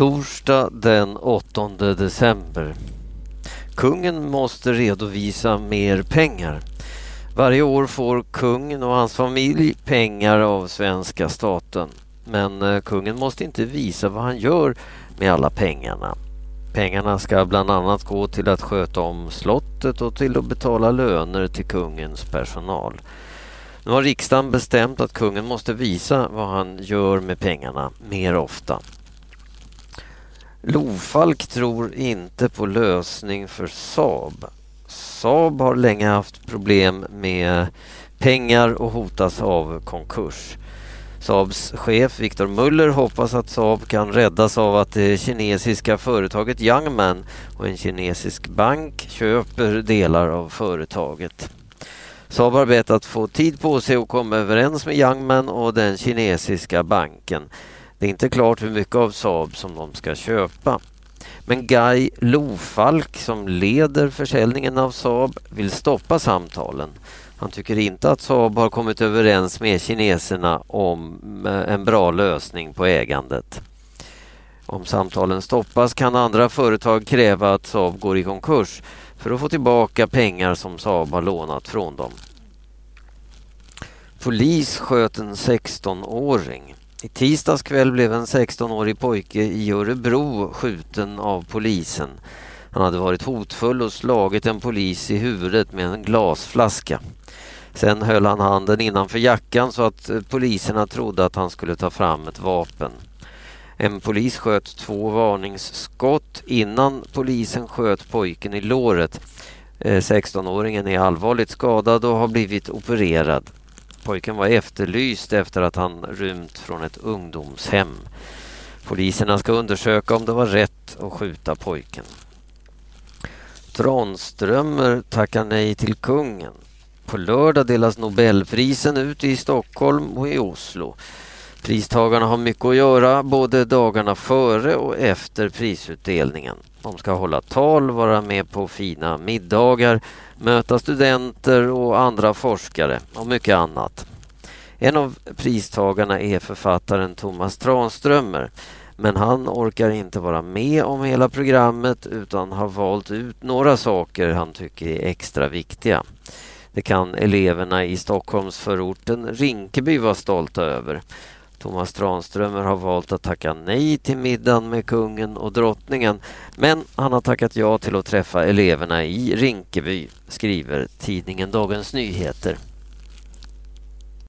Torsdag den 8 december. Kungen måste redovisa mer pengar. Varje år får kungen och hans familj pengar av svenska staten. Men eh, kungen måste inte visa vad han gör med alla pengarna. Pengarna ska bland annat gå till att sköta om slottet och till att betala löner till kungens personal. Nu har riksdagen bestämt att kungen måste visa vad han gör med pengarna mer ofta. Lofalk tror inte på lösning för Saab. Saab har länge haft problem med pengar och hotas av konkurs. Saabs chef Viktor Muller hoppas att Saab kan räddas av att det kinesiska företaget Youngman och en kinesisk bank köper delar av företaget. Saab har bett att få tid på sig att komma överens med Youngman och den kinesiska banken. Det är inte klart hur mycket av Saab som de ska köpa. Men Guy Lofalk som leder försäljningen av Saab vill stoppa samtalen. Han tycker inte att Saab har kommit överens med kineserna om eh, en bra lösning på ägandet. Om samtalen stoppas kan andra företag kräva att Saab går i konkurs för att få tillbaka pengar som Saab har lånat från dem. Polis sköt en 16-åring. I tisdags kväll blev en 16-årig pojke i Örebro skjuten av polisen. Han hade varit hotfull och slagit en polis i huvudet med en glasflaska. Sen höll han handen innanför jackan så att poliserna trodde att han skulle ta fram ett vapen. En polis sköt två varningsskott innan polisen sköt pojken i låret. Eh, 16-åringen är allvarligt skadad och har blivit opererad. Pojken var efterlyst efter att han rymt från ett ungdomshem. Poliserna ska undersöka om det var rätt att skjuta pojken. Tranströmer tackar nej till kungen. På lördag delas Nobelprisen ut i Stockholm och i Oslo. Pristagarna har mycket att göra både dagarna före och efter prisutdelningen. De ska hålla tal, vara med på fina middagar, möta studenter och andra forskare och mycket annat. En av pristagarna är författaren Thomas Tranströmer men han orkar inte vara med om hela programmet utan har valt ut några saker han tycker är extra viktiga. Det kan eleverna i Stockholmsförorten Rinkeby vara stolta över. Thomas Tranströmer har valt att tacka nej till middagen med kungen och drottningen men han har tackat ja till att träffa eleverna i Rinkeby, skriver tidningen Dagens Nyheter.